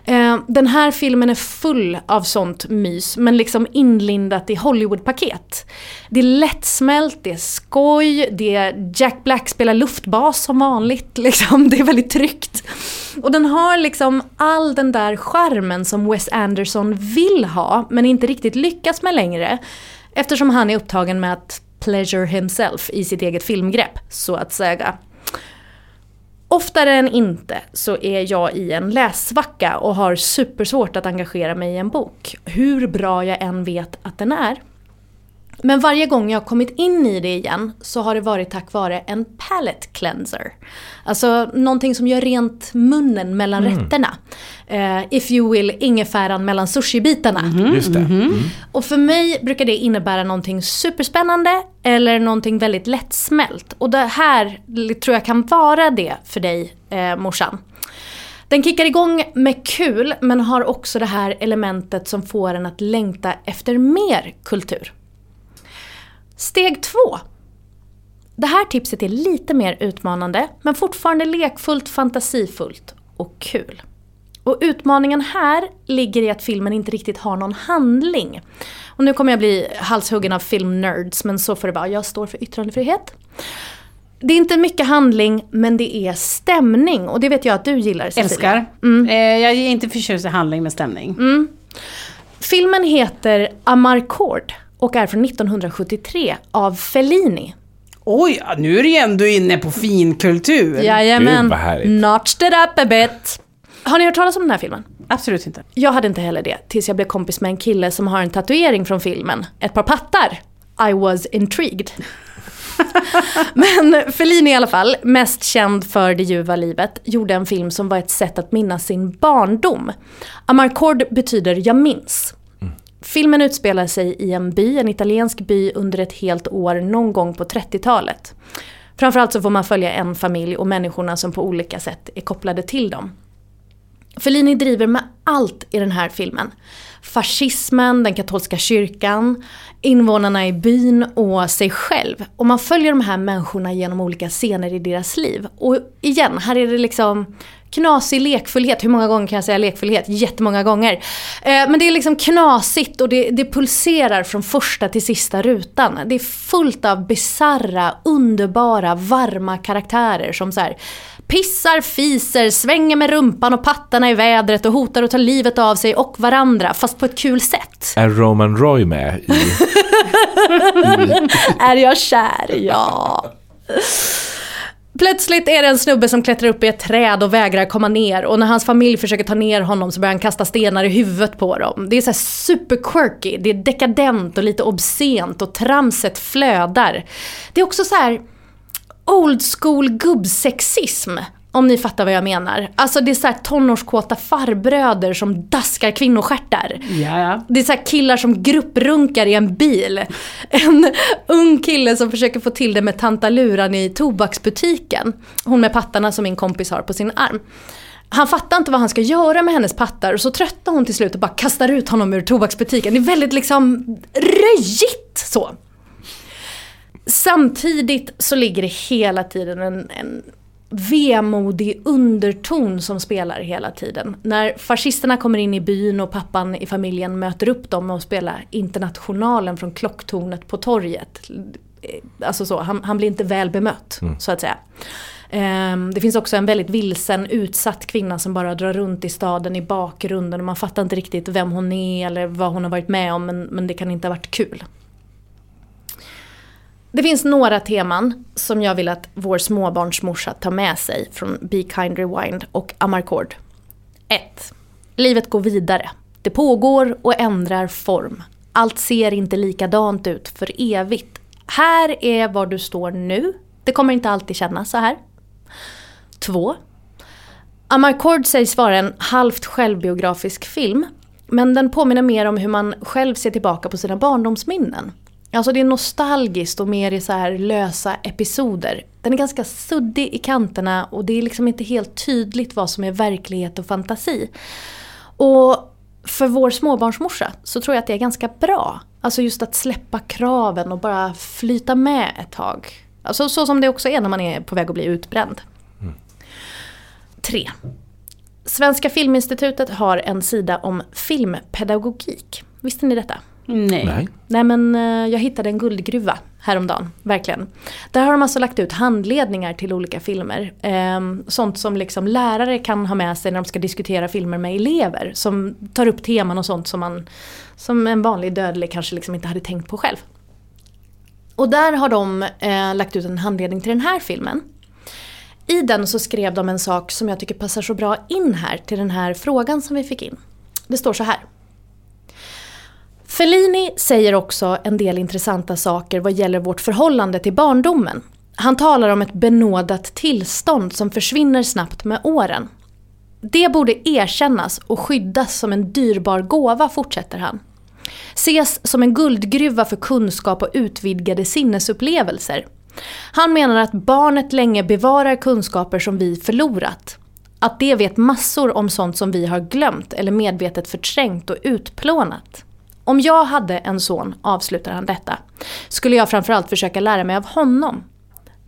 Eh, den här filmen är full av sånt mys, men liksom inlindat i Hollywood-paket. Det är lättsmält, det är skoj, det är Jack Black spelar luftbas som vanligt. Liksom. Det är väldigt tryggt. Och den har liksom all den där charmen som Wes Anderson vill ha, men inte riktigt lyckas med längre. Eftersom han är upptagen med att pleasure himself i sitt eget filmgrepp, så att säga. Oftare än inte så är jag i en lässvacka och har supersvårt att engagera mig i en bok. Hur bra jag än vet att den är. Men varje gång jag har kommit in i det igen så har det varit tack vare en palate cleanser. Alltså någonting som gör rent munnen mellan Mm. rätterna. Eh, if you will, ingefäran mellan sushibitarna. Just det. Mm. Och för mig brukar det innebära någonting superspännande eller någonting väldigt lättsmält. Och det här tror jag kan vara det för dig, eh, morsan. Den kickar igång med kul men har också det här elementet som får en att längta efter mer kultur. Steg två. Det här tipset är lite mer utmanande men fortfarande lekfullt, fantasifullt och kul. Och utmaningen här ligger i att filmen inte riktigt har någon handling. Och nu kommer jag bli halshuggen av filmnerds, men så får det vara. Jag står för yttrandefrihet. Det är inte mycket handling, men det är stämning. Och det vet jag att du gillar, Cecilia. Älskar. Eh, jag är inte förtjust i handling med stämning. Mm. Filmen heter Amarcord och är från 1973 av Fellini. Oj, nu är du ändå inne på finkultur. Jajamän, notched it up a bit. Har ni hört talas om den här filmen? Absolut inte. Jag hade inte heller det, tills jag blev kompis med en kille som har en tatuering från filmen. Ett par pattar. I was intrigued. Men Fellini i alla fall, mest känd för Det ljuva livet, gjorde en film som var ett sätt att minnas sin barndom. Amarcord betyder jag minns. Filmen utspelar sig i en by, en italiensk by, under ett helt år någon gång på 30-talet. Framförallt så får man följa en familj och människorna som på olika sätt är kopplade till dem. Fellini driver med allt i den här filmen. Fascismen, den katolska kyrkan, invånarna i byn och sig själv. Och man följer de här människorna genom olika scener i deras liv. Och igen, här är det liksom knasig lekfullhet. Hur många gånger kan jag säga lekfullhet? Jättemånga gånger. Eh, men det är liksom knasigt och det, det pulserar från första till sista rutan. Det är fullt av bizarra, underbara, varma karaktärer som så här pissar, fiser, svänger med rumpan och pattarna i vädret och hotar att ta livet av sig och varandra, fast på ett kul sätt. Är Roman Roy med i... Är jag kär? Ja. Plötsligt är det en snubbe som klättrar upp i ett träd och vägrar komma ner och när hans familj försöker ta ner honom så börjar han kasta stenar i huvudet på dem. Det är så här super quirky, det är dekadent och lite obscent och tramset flödar. Det är också så här old school gubbsexism. Om ni fattar vad jag menar. Alltså det är så här tonårskåta farbröder som daskar kvinnostjärtar. Ja. Det är så killar som grupprunkar i en bil. En ung kille som försöker få till det med tantaluran i tobaksbutiken. Hon med pattarna som min kompis har på sin arm. Han fattar inte vad han ska göra med hennes pattar och så tröttnar hon till slut och bara kastar ut honom ur tobaksbutiken. Det är väldigt liksom röjigt så. Samtidigt så ligger det hela tiden en, en vemodig underton som spelar hela tiden. När fascisterna kommer in i byn och pappan i familjen möter upp dem och spelar Internationalen från klocktornet på torget. Alltså så, han, han blir inte väl bemött så att säga. Ehm, Det finns också en väldigt vilsen, utsatt kvinna som bara drar runt i staden i bakgrunden och man fattar inte riktigt vem hon är eller vad hon har varit med om men, men det kan inte ha varit kul. Det finns några teman som jag vill att vår småbarnsmorsa tar med sig från Be Kind Rewind och Amarcord. 1. Livet går vidare. Det pågår och ändrar form. Allt ser inte likadant ut för evigt. Här är var du står nu. Det kommer inte alltid kännas så här. 2. Amarcord sägs vara en halvt självbiografisk film. Men den påminner mer om hur man själv ser tillbaka på sina barndomsminnen. Alltså det är nostalgiskt och mer i så här lösa episoder. Den är ganska suddig i kanterna och det är liksom inte helt tydligt vad som är verklighet och fantasi. Och för vår småbarnsmorsa så tror jag att det är ganska bra. Alltså just att släppa kraven och bara flyta med ett tag. Alltså så som det också är när man är på väg att bli utbränd. 3. Svenska Filminstitutet har en sida om filmpedagogik. Visste ni detta? Nej. Nej. Nej men eh, jag hittade en guldgruva häromdagen, verkligen. Där har de alltså lagt ut handledningar till olika filmer. Ehm, sånt som liksom lärare kan ha med sig när de ska diskutera filmer med elever. Som tar upp teman och sånt som man som en vanlig dödlig kanske liksom inte hade tänkt på själv. Och där har de eh, lagt ut en handledning till den här filmen. I den så skrev de en sak som jag tycker passar så bra in här till den här frågan som vi fick in. Det står så här. Fellini säger också en del intressanta saker vad gäller vårt förhållande till barndomen. Han talar om ett benådat tillstånd som försvinner snabbt med åren. Det borde erkännas och skyddas som en dyrbar gåva, fortsätter han. Ses som en guldgruva för kunskap och utvidgade sinnesupplevelser. Han menar att barnet länge bevarar kunskaper som vi förlorat. Att det vet massor om sånt som vi har glömt eller medvetet förträngt och utplånat. Om jag hade en son, avslutar han detta, skulle jag framförallt försöka lära mig av honom.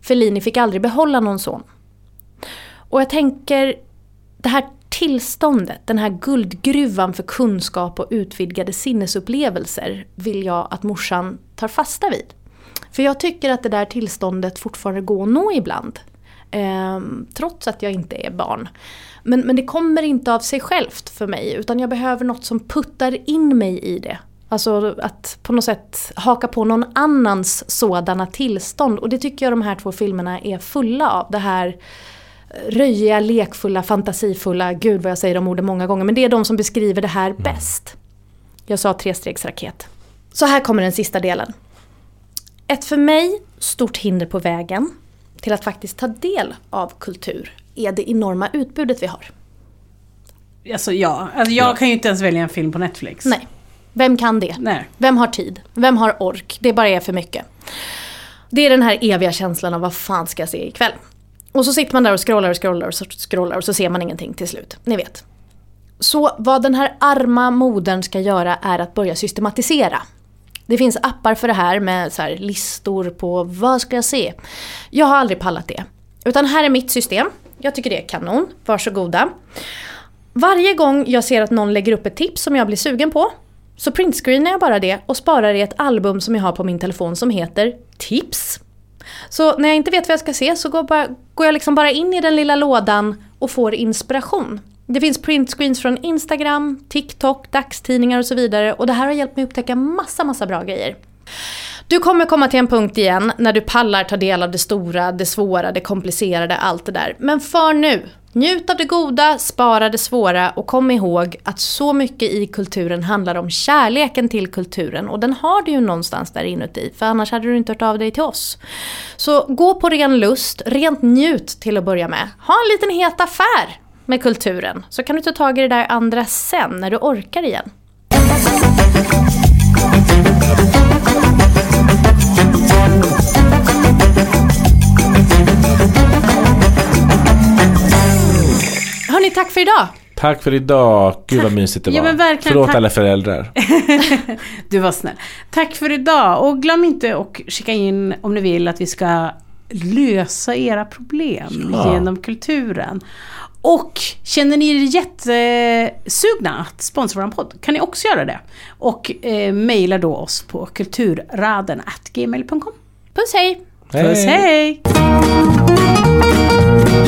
Fellini fick aldrig behålla någon son. Och jag tänker, det här tillståndet, den här guldgruvan för kunskap och utvidgade sinnesupplevelser vill jag att morsan tar fasta vid. För jag tycker att det där tillståndet fortfarande går att nå ibland. Ehm, trots att jag inte är barn. Men, men det kommer inte av sig självt för mig utan jag behöver något som puttar in mig i det. Alltså att på något sätt haka på någon annans sådana tillstånd. Och det tycker jag de här två filmerna är fulla av. Det här röjiga, lekfulla, fantasifulla, gud vad jag säger de orden många gånger. Men det är de som beskriver det här bäst. Jag sa trestegsraket. Så här kommer den sista delen. Ett för mig stort hinder på vägen till att faktiskt ta del av kultur är det enorma utbudet vi har. Alltså ja, alltså, jag kan ju inte ens välja en film på Netflix. Nej. Vem kan det? Nej. Vem har tid? Vem har ork? Det bara är för mycket. Det är den här eviga känslan av vad fan ska jag se ikväll? Och så sitter man där och scrollar och scrollar och scrollar och så ser man ingenting till slut. Ni vet. Så vad den här arma modern ska göra är att börja systematisera. Det finns appar för det här med så här listor på vad ska jag se. Jag har aldrig pallat det. Utan här är mitt system. Jag tycker det är kanon. Varsågoda. Varje gång jag ser att någon lägger upp ett tips som jag blir sugen på så printscreenar jag bara det och sparar i ett album som jag har på min telefon som heter Tips. Så när jag inte vet vad jag ska se så går, bara, går jag liksom bara in i den lilla lådan och får inspiration. Det finns printscreens från Instagram, TikTok, dagstidningar och så vidare och det här har hjälpt mig upptäcka massa, massa bra grejer. Du kommer komma till en punkt igen när du pallar ta del av det stora, det svåra, det komplicerade, allt det där. Men för nu, njut av det goda, spara det svåra och kom ihåg att så mycket i kulturen handlar om kärleken till kulturen och den har du ju någonstans där inuti, för annars hade du inte hört av dig till oss. Så gå på ren lust, rent njut till att börja med. Ha en liten het affär med kulturen, så kan du ta tag i det där andra sen när du orkar igen. Hörni, tack för idag! Tack för idag. Gud vad mysigt det var. Ja, men verkligen, Förlåt tack. alla föräldrar. Du var snäll. Tack för idag och glöm inte att skicka in om ni vill att vi ska lösa era problem Ja. genom kulturen. Och känner ni er jättesugna att sponsra vår podd kan ni också göra det. Och eh, mejla då oss på kulturraden.gmail.com. Puss hej! Puss hej! Mom